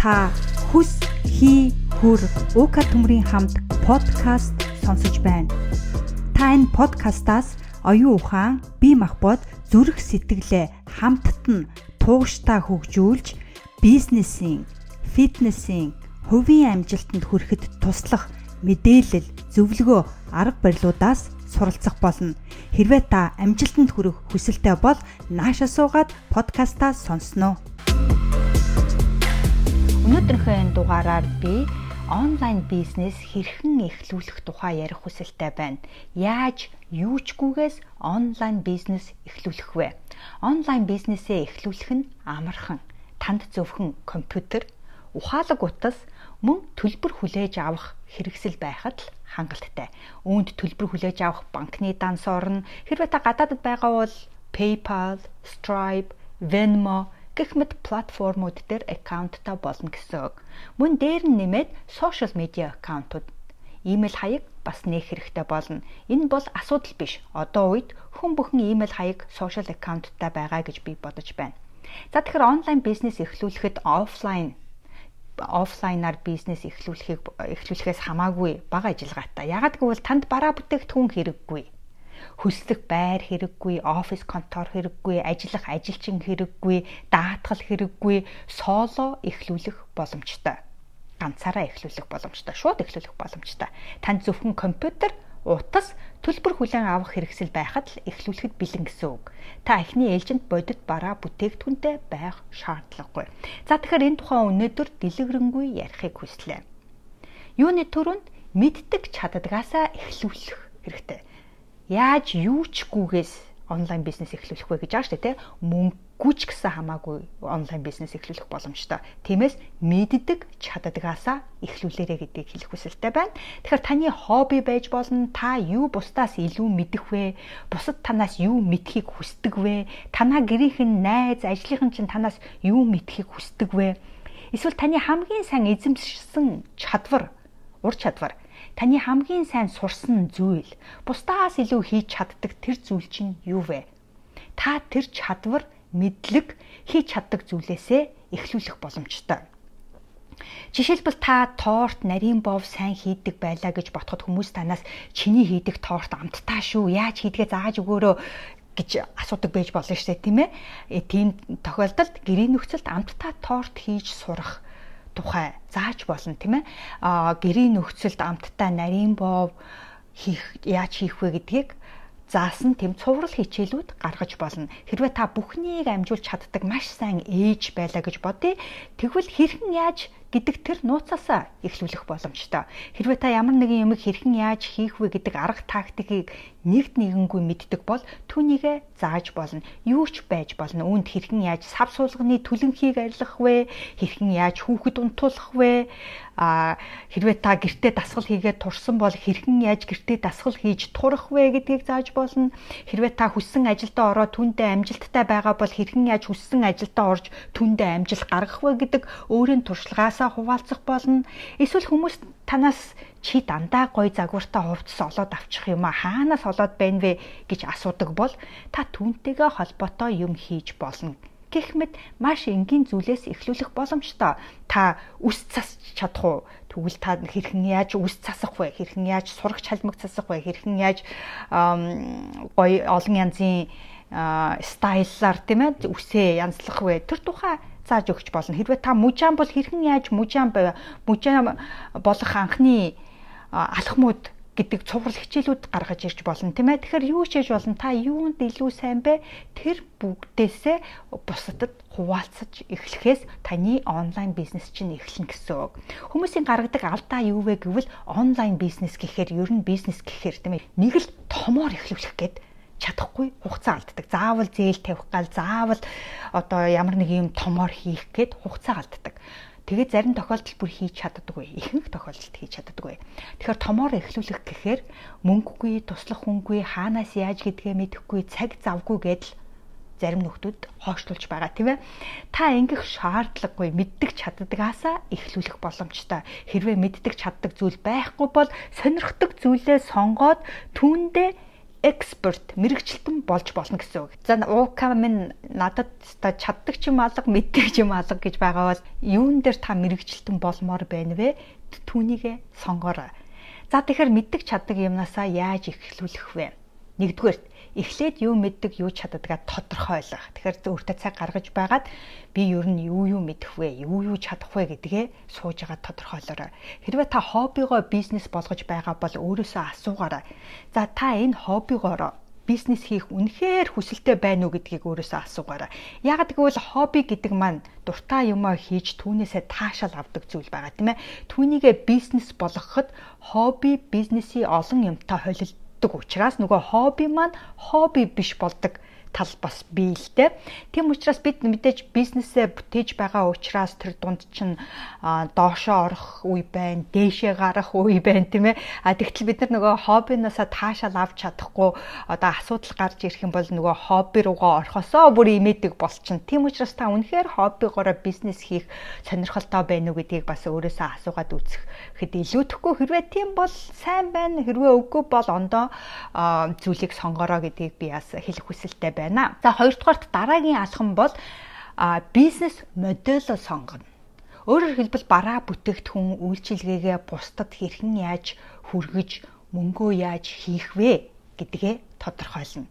Та хүс хий хүр уука төмрийн хамт подкаст сонсож байна. Та энэ подкастаас оюун ухаан, бие махбод, зүрх сэтгэлээ хамтд нь тууштай хөгжүүлж бизнесийн, фитнесийн, хувийн амжилтанд хүрэхэд туслах мэдээлэл, зөвлөгөө, арга барилуудаас суралцах болно. Хэрвээ та амжилтанд хүрэх хүсэлтэй бол нааша суугаад подкастаа сонсноо. Өнөөдрийнхөө энэ дугаараар би онлайн бизнес хэрхэн эхлүүлэх тухай ярих хүсэлтэй байна. Яаж юучгүйгээс онлайн бизнес эхлүүлэх вэ? Онлайн бизнесээ эхлүүлэх нь амархан. Танд зөвхөн компьютер, ухаалаг утас, мөн төлбөр хүлээж авах хэрэгсэл байхад л хангалттай. Үүнд төлбөр хүлээж авах банкны дансоор нь хэрвээ та гадаадд байгаа бол PayPal, Stripe, Venmo гэх мэт платформуд дээр аккаунттай болно гэсэн үг. Мөн дээр нь нэмээд сошиал медиа аккаунтууд имэйл хаяг бас нээх хэрэгтэй болно. Энэ бол асуудал биш. Одоо үед хүн бүхэн имэйл хаяг сошиал аккаунттай байгаа гэж би бодож байна. За тэгэхээр онлайн бизнес эхлүүлэхэд офлайн офлайнаар бизнес эхлүүлэхийг эхлүүлэхээс хамаагүй бага ажиллагаатай. Ягаад гэвэл танд бараа бүтээгдэхүүн хэрэггүй. Хөслөх байр хэрэггүй, офис контор хэрэггүй, ажиллах ажилчин хэрэггүй, даатгал хэрэггүй, соло эхлүүлэх боломжтой. Ганцаараа эхлүүлэх боломжтой, шууд эхлүүлэх боломжтой. Танд зөвхөн компьютер утас төлбөр хүлээн авах хэрэгсэл байхад л эхлүүлэхэд бэлэн гэсэн үг. Та эхний ээлжинд бодит бараа бүтээгдэхүүнтэй байх шаардлагагүй. За тэгэхээр энэ тухай өнөөдөр дэлгэрэнгүй ярихыг хүслээ. Юуны төрөнд мэддэг чаддгаасаа эхлүүлэх хэрэгтэй. Яаж юучгүйгээс онлайн бизнес эхлүүлэх вэ гэж байгаа шүү дээ тийм мөнгөгүй ч гэсэн хамаагүй онлайн бизнес эхлүүлэх боломжтой. Тиймээс мэддэг чаддгаасаа эхлүүлээрэ гэдгийг хэлэх хүсэлтэй байна. Тэгэхээр таны хобби байж болно. Та юу бусдаас илүү мэдэх вэ? Бусад танаас юу мэдхийг хүсдэг вэ? Танаа гэрийнхэн найз, ажлынхан чинь танаас юу мэдхийг хүсдэг вэ? Эсвэл таны хамгийн сайн эзэмшсэн чадвар, ур чадвар Таны хамгийн сайн сурсан зүйл, бусдаас илүү хийж чаддаг тэр зүйл чинь юу вэ? Та тэр чадвар, мэдлэг хийж чаддаг зүйлээсээ эхлүүлэх боломжтой. Жишээлбэл та торт, нарийн бов сайн хийдэг байлаа гэж ботход хүмүүс танаас чиний хийдэг торт амттай шүү. Яаж хийдгээ зааж өгөөрөө гэж асуудаг байж болно шүү дээ, тийм ээ. Э, тийм тохиолдолд гэрийн нөхцөлд амттай торт хийж сурах тухай зааж болно тийм ээ. Аа гэрийн нөхцөлд амттай нарийн бов хийх яаж хийх вэ гэдгийг заасан тэм цуврал хичээлүүд гаргаж болно. Хэрвээ та бүхнийг амжуулж чаддаг маш сайн ээж байлаа гэж бодъё. Тэгвэл хэрхэн яаж гэдэг тэр нууцаасаа эхлүүлэх боломжтой. Хэрвээ та ямар нэгэн юмыг хэрхэн яаж хийх вэ гэдэг арга тактикийг нэгт нэгэнгүй мэддэг бол түүнийгээ зааж болно. Юу ч байж болно. Үүнд хэрхэн яаж сав суулганы түлэнхийг арилгах вэ? Хэрхэн яаж хүүхэд унтуулах вэ? а хэрвээ та гэртээ дасгал хийгээд турсан бол хэрхэн яаж гэртээ дасгал хийж турах вэ гэдгийг зааж болно. Хэрвээ та хүссэн ажилдаа ороод түндэ амжилттай байгаа бол хэрхэн яаж хүссэн ажилдаа орж түндэ амжилт гаргах вэ гэдэг өөрийн туршлагаасаа хуваалцах болно. Эсвэл хүмүүс танаас чи дандаа гой загвартай хувцас олоод авчих юм а хаанаас олоод байна вэ гэж асуудаг бол та түүнтэйгээ холбоотой юм хийж болно гэх мэт маш энгийн зүйлээс эхлүүлэх боломжтой. Та үс цасч чадах уу? Тэгвэл та хэрхэн яаж үс цасах вэ? Хэрхэн яаж сурагч халмаг цасах вэ? Хэрхэн яаж гоё олон янзын стайлаар тийм ээ үсээ янзлах вэ? Тэр тухай зааж өгч болно. Хэрвээ та мужаан бол хэрхэн яаж мужаан мужаан болох анхны алхмууд гэдэг цуврал хичээлүүд гаргаж ирж болно тийм ээ. Тэгэхээр юу ч хийж болно. Та юунд илүү сайн бэ? Тэр бүгдээсээ бусадад хуваалцаж эхлэхээс таны онлайн бизнес чинь эхэлнэ гэсэн үг. Хүмүүсийн гаргадаг алдаа юу вэ гэвэл онлайн бизнес гэхээр ер нь бизнес гэхээр тийм ээ. Нэг л томоор эхлүүлэх гээд чадахгүй хугацаа алддаг. Заавал зээл тавих гал заавал одоо ямар нэг юм томоор хийх гээд хугацаа алддаг. Тэгээд зарим тохиолдолд бүр хийж чаддаггүй. Ихэнх тохиолдолд хийж чаддаггүй. Тэгэхээр томоор эхлүүлэх гэхээр мөнгөгүй, туслах хүнгүй, хаанаас яаж гэдгээ мэдэхгүй, цаг завгүй гэдэл зарим нөхдүүд хоошлуулж байгаа тийм ээ. Та ингэх шаардлагагүй мэддэг чаддгаасаа эхлүүлэх боломжтой. Хэрвээ мэддэг чаддаг зүйл байхгүй бол сонирхдаг зүйлээ сонгоод түүндээ эксперт мэрэгчлэн болж болно гэсэн үг. За уука минь надад та чаддаг ч юм алга мэддэг ч юм алга гэж байгаа бол юун дээр та мэрэгчлэн болмоор байна вэ? Түүнийгэ сонгоорой. За тэгэхээр мэддэг чаддаг юмнасаа яаж эхлүүлэх вэ? Нэгдүгээр эхлээд юу мэддэг, юу чаддгаа тодорхойлох. Тэгэхээр өөртөө цаг гаргаж байгаад би ер нь юу юу мэдэх вэ, юу юу чадах вэ гэдгээ сууж байгаа тодорхойлоорой. Хэрвээ та хоббигоо бизнес болгож байгаа бол өөрөөсөө асуугаарай. За та энэ хоббигоороо бизнес хийх үнэхээр хүсэлтэй байна уу гэдгийг өөрөөсөө асуугаарай. Яг гэвэл хобби гэдэг маань дуртай юмаа хийж түүнээсээ таашаал авдаг зүйл байгаа тийм ээ. Түүнийгээ бизнес болгоход хобби бизнесийн олон юмтай холилд болдог учраас нөгөө хобби маань хобби биш болдог тал бас бий л дээ. Тийм учраас бид мэдээж бизнесээ бүтээж байгаа учраас тэр дунд чинь доошоо орох үе байна, дээшээ гарах үе байна тийм ээ. А тэгтэл бид нар нөгөө хоббинасаа таашаал авч чадахгүй одоо асуудал гарч ирэх юм бол нөгөө хобби руугаа орхосоо бүр имэдэг болчихно. Тийм учраас та үнэхээр хоббигоороо бизнес хийх сонирхолтой байна уу гэдгийг бас өөрөөсөө асуугаад үзэх хэд илүүдэхгүй хэрвээ тийм бол сайн байна. Хэрвээ үгүй бол ондоо зүйлийг сонгороо гэдгийг би бас хэлэх хүсэлтэй байна. За хоёрдугаарт дараагийн алхам бол бизнес модельо сонгоно. Өөрөөр хэлбэл бараа бүтээгдэхүүн үйлчилгээгээ бусдад хэрхэн яаж хүргэж мөнгөө яаж хийх вэ гэдгээ тодорхойлно.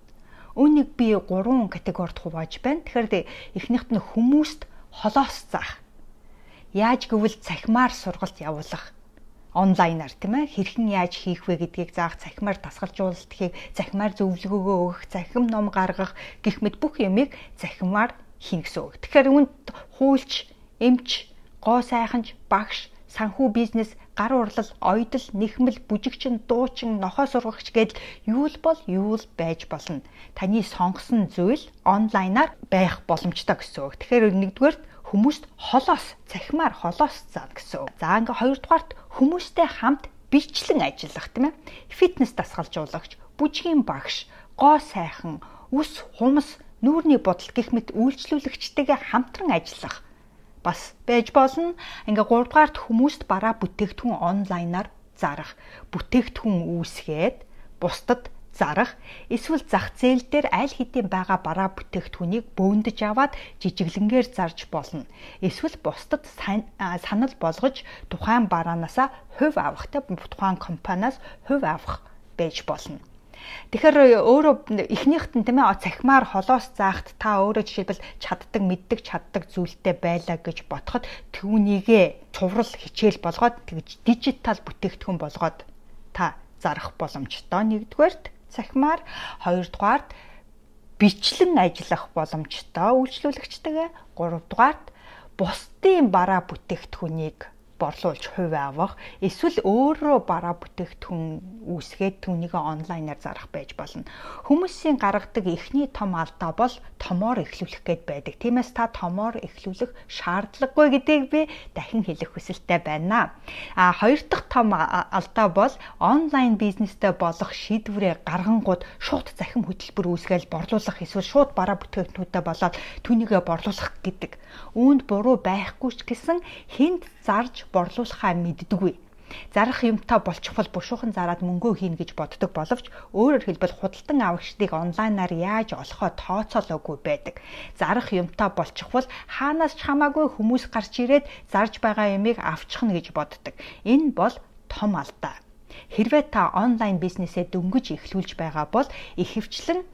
Үүнийг би 3 категорид хувааж байна. Тэгэхээр эхнийхт нь хүмүүст холоос заах. Яаж гэвэл цахимаар сургалт явуулах онлайнаар тийм ээ хэрхэн яаж хийх вэ гэдгийг заах цахимаар тасгалжуулалтыг цахимаар зөвлөгөөгөө өгөх цахим ном гаргах гэх мэт бүх юмыг цахимаар хийн гэсэн үг. Тэгэхээр үүнд хуульч, эмч, гоо сайханч, багш, санхүү бизнес, гар урлал, оёдол, нэхмэл, бүжигчин, дуучин, нохоо сургагч гэдэл юу л бол юу л байж болно. Таны сонгосон зүйл онлайнаар байх боломжтой гэсэн үг. Тэгэхээр нэгдүгээр хүмүүст холоос цахимаар холоос заана гэсэн. За ингээ хоёрдугаарт хүмүүстэй хамт бичлэн ажиллах тийм ээ. Фитнес дасгалжуулагч, бүжгийн багш, гоо сайхан, үс хумс, нүүрний бодол гэх мэт үйлчлүүлэгчтэйгээ хамтран ажиллах бас байж болно. Ингээ 3 дугаарт хүмүүст бараа бүтээгдэхүүн онлайнаар зарах, бүтээгдэхүүн үүсгээд бусдад зарах эсвэл зах зээл дээр аль хэдийн байгаа бараа бүтээгдэхүүнийг бөөндөж аваад жижиглэнгээр зарж болно. Эсвэл бусдад санал болгож тухайн бараанаасаа хувь авахтай тухайн компаниас хувь авах байж болно. Тэгэхээр өөрөө эхнийхт нь тийм ээ цахимаар холоос заахт та өөрөө жишээлбэл чаддаг, мэддэг, чаддаг зүйлтэй байлаа гэж ботход түүнийгээ цуврал хичээл болгоод тэгж дижитал бүтээгдэхүүн болгоод та зарах боломжтой нэгдүгээрт цахимаар хоёрдугаарт бичлэн ажиллах боломжтой үйлчлүүлэгчтэйгээ гуравдугаарт бусдын бараа бүтээгдэхүүнийг борлуулж хувь авах эсвэл өөрөө бараа бүтээгдэхүүн үүсгээд түүнийг онлайнаар зарах байж болно. Хүмүүсийн гаргадаг эхний том алдаа бол томоор эхлүүлэх гээд байдаг. Тиймээс та томоор эхлүүлэх шаардлагагүй гэдгийг би дахин хэлэх хүсэлтэй байна. А хоёр дахь том алдаа бол онлайн бизнестэй болох шийдвэрээ гаргангууд шууд захим хөтөлбөр үүсгээл борлуулах эсвэл шууд бараа бүтээгдэхүүнтэй болоод түүнийгээ борлуулах гэдэг. Үүнд буруу байхгүй ч гэсэн хүнд зарж борлуулахаа мэддэггүй. Зарах юмтай болчих бол бушуухан зараад мөнгөө хийнэ гэж боддог боловч өөрөөр хэлбэл худалдан авагчдыг онлайнаар яаж олохоо тооцоолоогүй байдаг. Зарах юмтай болчих бол хаанаас ч хамаагүй хүмүүс гарч ирээд зарж байгаа юмыг авчихна гэж боддог. Энэ бол том алдаа. Хэрвээ та онлайн бизнесээ дөнгөж эхлүүлж байгаа бол ихэвчлэн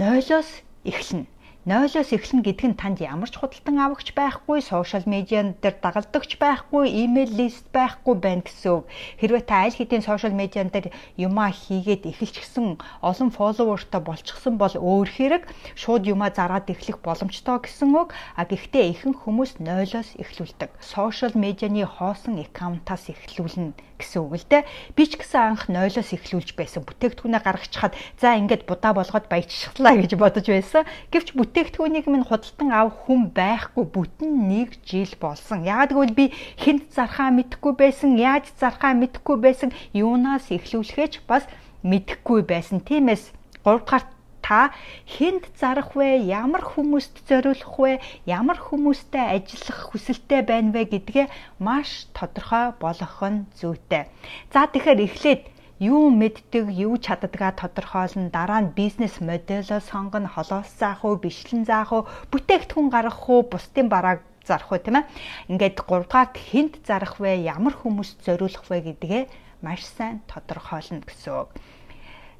нойлоос эхэлнэ. Нойлоос эхлэн гэдэг нь танд ямар ч худалдан авагч байхгүй, сошиал медиан дээр дагалдагч байхгүй, имэйл лист байхгүй байна гэсэн үг. Хэрвээ та аль хэдийн сошиал медиан дээр юмаа хийгээд эхэлчихсэн, олон фолловертой болчихсон бол өөр хэрэг шууд юмаа зараад эхлэх боломжтой гэсэн үг. А гэхдээ ихэнх хүмүүс нойлоос эхлүүлдэг. Сошиал медианы хоосон аккаунтаас эхлүүлнэ гэсэн үг л дээ. Би ч гэсэн анх нойлоос эхлүүлж байсан. Бүтээгдэхүүнээ гаргачихад за ингээд будаа болгоод баяжчихлаа гэж бодож байсан. Гэвч бүтээгдэхүүнийг минь худалдан авах хүн байхгүй бүтэн нэг жил болсон. Яагаад гэвэл би хэнд зархаа мэдэхгүй байсан, яаж зархаа мэдэхгүй байсан, юунаас эхлүүлэхэж бас мэдэхгүй байсан. Тиймээс 3 дахь та хэнд зарах вэ? Ямар хүмүүст зориулах вэ? Ямар хүмүүстэй ажиллах хүсэлтэй байна вэ гэдгээ маш тодорхой болгох нь зүйтэй. За тэгэхээр эхлээд юу мэддэг, юу чаддгаа тодорхойлно, дараа нь бизнес моделоо сонгоно, холоос заах уу, бичлэн заах уу, бүтээгдэхүүн гаргах уу, бусдын барааг зарах уу тийм ээ. Ингээд 3 дугаарт хинт зарах вэ, ямар хүмүүст зориулах вэ гэдгээ маш сайн тодорхойлно гэсэн үг.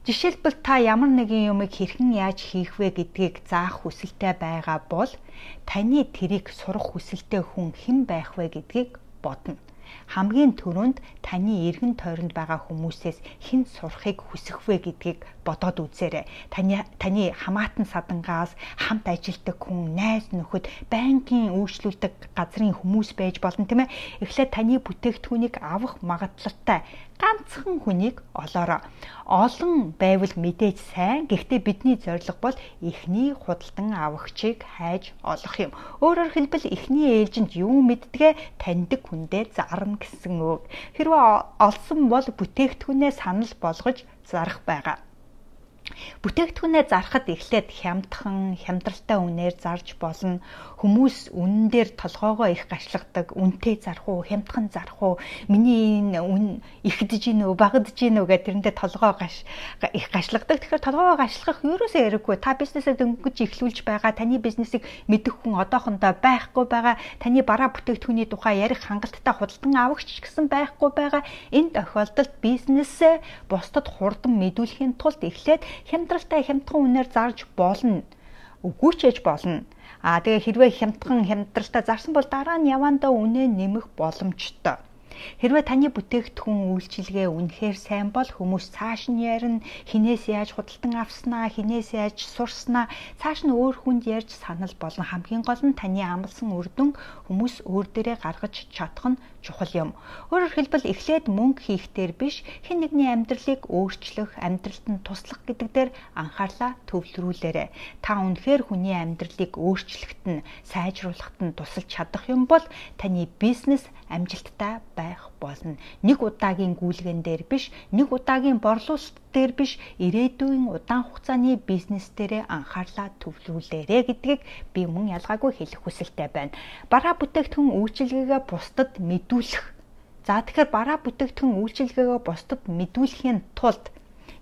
Жишээлбэл та ямар нэгэн юмыг хэрхэн яаж хийх вэ гэдгийг заах хүсэлтэй байгаа бол таны тэрийг сурах хүсэлтэй хүн хэн байх вэ гэдгийг бодно хамгийн түрүүнд таны эргэн тойронд байгаа хүмүүсээс хэн сурахыг хүсэх вэ гэдгийг бодоод үзээрэй. Таны таны хамаатан садангаас хамт ажилтдаг хүн, найз нөхөд, банкын үйлчлүүлдэг газрын хүмүүс байж болно тийм ээ. Эхлээд таны бүтээгдэхүүнийг авах магадлалтай ганцхан хүнийг олоорой. Олон байвал мэдээж сайн. Гэхдээ бидний зорилго бол эхний худалдан авахчийг хайж олох юм. Өөрөөр хэлбэл эхний ээлжинд юу мэддгээ таньдаг хүндээ зарна гэсэн үг. Хэрвээ олсон бол бүтээгдэхүүнээ санал болгож зарах байгаа. Бүтээгдэхүүнээ зархад эхлээд хямдхан, хямдралтай үнээр зарж болно. Хүмүүс үнэн дээр толгоогоо их гашлагдаг. Үнтэй зарах уу, хямдхан зарах уу? Миний энэ үн ихдэж гин үү, багадж гин үү гэдэг тэрэндээ толгоо гаш их гашлагдаг. Тэгэхээр толгоогоо гашлах ерөөсөө хэрэггүй. Та бизнесээ дөнгөж эхлүүлж байгаа, таны бизнесийг мэдэх хүн одоохондоо байхгүй байгаа. Таны бараа бүтээгдэхүүний тухай ярих хангалттай худалдан авахч гэсэн байхгүй байгаа. Энэ тохиолдолд бизнесээ бусдад хурдан мэдүүлэхийн тулд эхлээд хямдралтай хямдхан үнээр зарж болно. Үгүй ч ээж болно. Аа тэгээ хэрвээ хямдхан хямдралтай зарсан бол дараа нь явандаа үнэ нэмэх боломжтой. Хэрвээ таны бүтээгдэхүүн үйлчилгээ үнэхээр сайн бол хүмүүс цааш нь ярина, хинээс яаж худалдан авснаа, хинээс яаж сурснаа, цааш нь өөр хүнд ярьж санал болно. Хамгийн гол нь таны амлсан үр дүн хүмүүс өөр дээрээ гаргаж чадах нь чухал юм. Өөрөөр хэлбэл эхлээд мөнгө хийхтэр биш, хэн нэгний амьдралыг өөрчлөх, амьдралд нь туслах гэдэг дээр анхаарлаа төвлөрүүлээрэй. Та үнэхээр хүний амьдралыг өөрчлөхт нь, сайжруулахт нь тусалж чадах юм бол таны бизнес амжилттай байх болно. Нэг удаагийн гүйлгэн дээр биш, нэг удаагийн борлуулалт дээр биш, ирээдүйн удаан хугацааны бизнес дээрээ анхаарлаа төвлөрүүлээрэ гэдгийг би мөн ялгаагүй хэлэх хүсэлтэй байна. Бараа бүтээгдэхүүн үйлчилгээгээ бусдад мэдүүлэх. За тэгэхээр бараа бүтээгдэхүүн үйлчилгээгээ бусдад мэдүүлэхийн тулд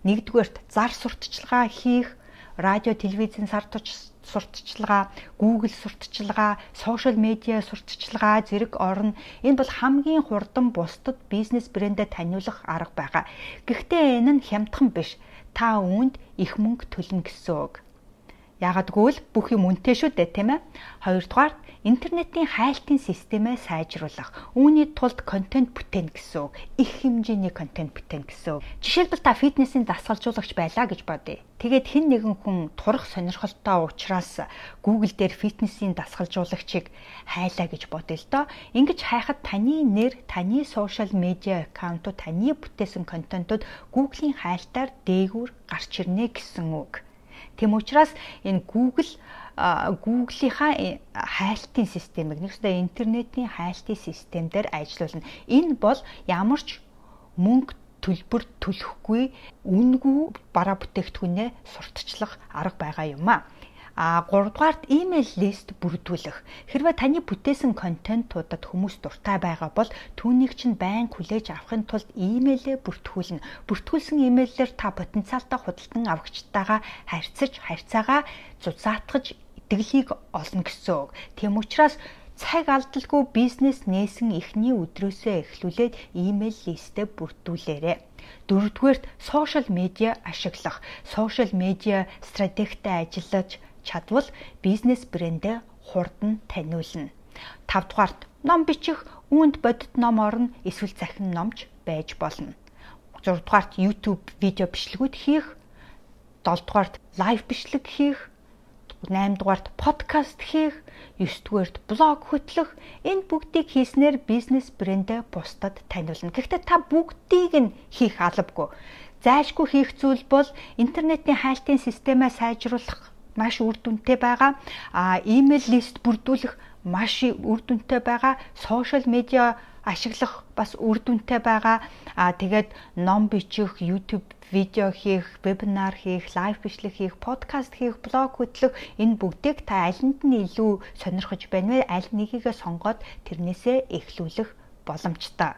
нэгдүгээрт зар сурталчилгаа хийх, радио, телевизэн сар туч сурталчилгаа, Google сурталчилгаа, сошиал медиа сурталчилгаа зэрэг орно. Энэ бол хамгийн хурдан бусдад бизнес брэндээ таниулах арга байгаа. Гэхдээ энэ нь хямдхан биш. Та үүнд их мөнгө төлнө гэсэн үг. Ягагтгүй л бүх юм үнэтэй шүү дээ, тийм ээ. Хоёрдугаар интернетийн хайлтын системээ сайжруулах. Үүний тулд контент бүтээн гэсэн үг. Их хэмжээний контент бүтээн гэсэн үг. Жишээлбэл та фитнесийн дасгалжуулагч байлаа гэж бодъё. Тэгээд хэн нэгэн хүн турах сонирхолтой учраас Google дээр фитнесийн дасгалжуулагчийг хайлаа гэж бодъё л доо. Ингиж хайхад таны нэр, таны сошиал медиа аккаунтууд, таны бүтээсэн контентууд Google-ийн хайлтаар дээгүүр гарч ирнэ гэсэн үг. Тэм учраас энэ Google Google-ийнхаа э, хайлтын системийг нэгсдээ интернетийн хайлтын системээр ажиллуулна. Энэ бол ямар ч мөнгө төлбөр төлөхгүй үнгүй бараа бүтээгдэхүүнээ сурталчлах арга байгаа юм а. А 3 дугаарт email лист бүрдүүлэх. Хэрвээ таны бүтээсэн контентуудад хүмүүс дуртай байгаа бол түүнийг чинь байн хүлээж авахын тулд email-ээ бүртгүүлнэ. Бүртгүүлсэн email-ээр та потенциалтай худалдан авагчтайгаа харьцаж, харьцаагаа зузаатгаж итгэлийг олно гэсэн үг. Тийм учраас цаг алдалгүй бизнес нээсэн эхний өдрөөсөө эхлүүлээд email листэ бүрдүүлээрэй. Дөрөвдүгээрт сошиал медиа ашиглах. Сошиал медиа стратегтэй ажиллаж чадвал бизнес брэндээ хурдан таниулна. 5 дугаарт ном бичих, үүнд бодит ном орно, эсвэл захин номч байж болно. 6 дугаарт YouTube видео бичлэгүүд хийх, 7 дугаарт лайв бичлэг хийх, 8 дугаарт подкаст хийх, 9 дугаарт блог хөтлөх. Энэ бүгдийг хийснээр бизнес брэндээ бусдад таниулна. Гэхдээ та бүгдийг нь хийх албагүй. Зайлшгүй хийх зүйл бол интернетийн хайлтын системээ сайжруулах маш үр дүнтэй байгаа. А имэйл лист бүрдүүлэх маш үр дүнтэй байгаа. Сошиал медиа ашиглах бас үр дүнтэй байгаа. А тэгээд ном бичих, YouTube видео хийх, вебинар хийх, лайв бичлэг хийх, подкаст хийх, блог хөтлөх энэ бүгдийг та алинд нь илүү сонирхож байна вэ? Аль нэгийгээ сонгоод тэрнээсээ эхлүүлэх боломжтой.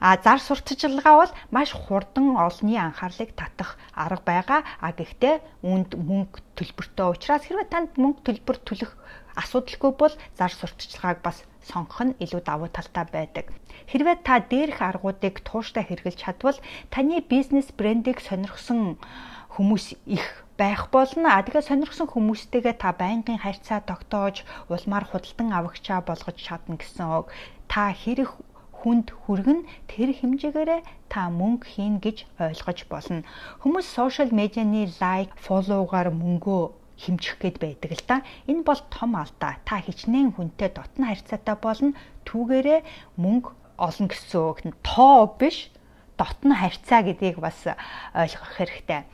А зар сурталчилгаа бол маш хурдан олонний анхаарлыг татах арга байгаа. А гэхдээ үүнд мөнгө төлбөртэй учраас хэрвээ танд мөнгө төлбөр төлөх асуудалгүй бол зар сурталчилгааг бас сонгох нь илүү давуу талтай байдаг. Хэрвээ та дээрх аргуудыг тууштай хэрэгжилж чадвал таны бизнес брендийг сонирхсон хүмүүс их байх болно. А тэгэхээр сонирхсон хүмүүстэйгээ та байнгын харьцаа тогтоож улмаар худалдан авагчаа болгож чадна гэсэн үг. Та хэрэг хүнд хүргэн тэр хэмжээгээрээ та мөнгө хийн гэж ойлгож болно. Хүмүүс сошиал медианы лайк, фоллоугаар мөнгөө хэмжих гээд байдаг л да. Энэ бол том алдаа. Та хичнээн хүнтэй дотн харьцаатай болно. Түүгээрээ мөнгө олно гэсэн үг. Тоо биш дотн харьцаа гэдгийг бас ойлгох хэрэгтэй.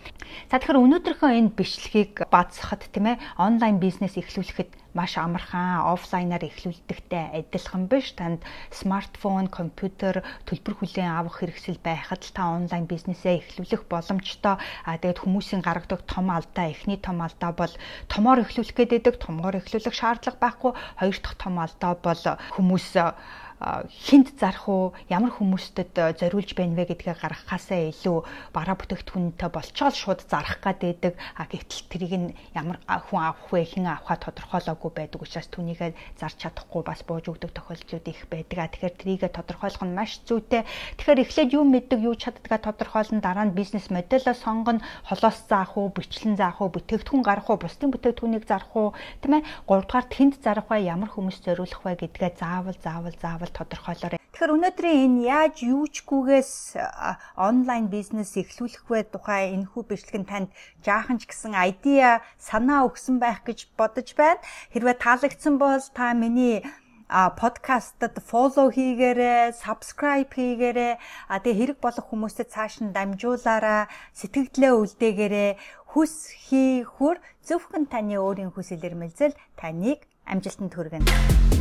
За тэгэхээр өнөөдрийнхөө энэ бичлэгийг бацсахад тийм ээ онлайн бизнес эхлүүлэхэд маш амархан офлайнаар эхлүүлдэгтэй адилхан биш танд смартфон, компьютер, төлбөр хүлээн авах хэрэгсэл байхад л та онлайн бизнесээ эхлүүлэх боломжтой. А тэгээд хүмүүсийн гаргадаг том алдаа, эхний том алдаа бол томоор эхлүүлэх гэдэг, томоор эхлүүлэх шаардлага байхгүй. Хоёр дахь том алдаа бол хүмүүс хинт зарах уу? Ямар хүмүүстэд зориулж байна вэ гэдгээ гаргахаасаа илүү бараа бүтээгдэхүүнтэй болчоод шууд зарах гэдэг а гэтэл тэрийг нь ямар хүн авах вэ хэн авахаа тодорхойлоогүй байдаг учраас түүнийгээ зарч чадахгүй бас бууж өгдөг тохиолдлууд их байдаг. А тэгэхээр трийгээ тодорхойлох нь маш зүйтэй. Тэгэхээр эхлээд юу мэддэг юу чаддгаа тодорхойлно дараа нь бизнес модельо сонгоно холоос заах уу бичлэн заах уу бүтээгдэхүүн гарах уу бусдын бүтээгдэхүүнийг зарах уу тийм ээ гуравдугаар тэнд зарах вэ ямар хүмүүс зориулах вэ гэдгээ заавал заавал заавал тодорхойлоорой. Тэгэхээр өнөөдрийн энэ яаж юучгүйгээс онлайн бизнес эхлүүлэх вэ тухай энэхүү бичлэг нь танд жаахан ч гэсэн айдиа санаа өгсөн байх гэж бодож байна. Хэрвээ таалагдсан бол та миний а подкастад фоллоу хийгээрэй, subscribe хийгээрэй. А тэгээ хэрэг болох хүмүүстэй цааш нь дамжуулаарай, сэтгэлдээ үлдээгээрэй. Хүс хий хүр зөвхөн таны өөрийн хүсэл эрмэлзэл таныг амжилтанд хүргэнэ.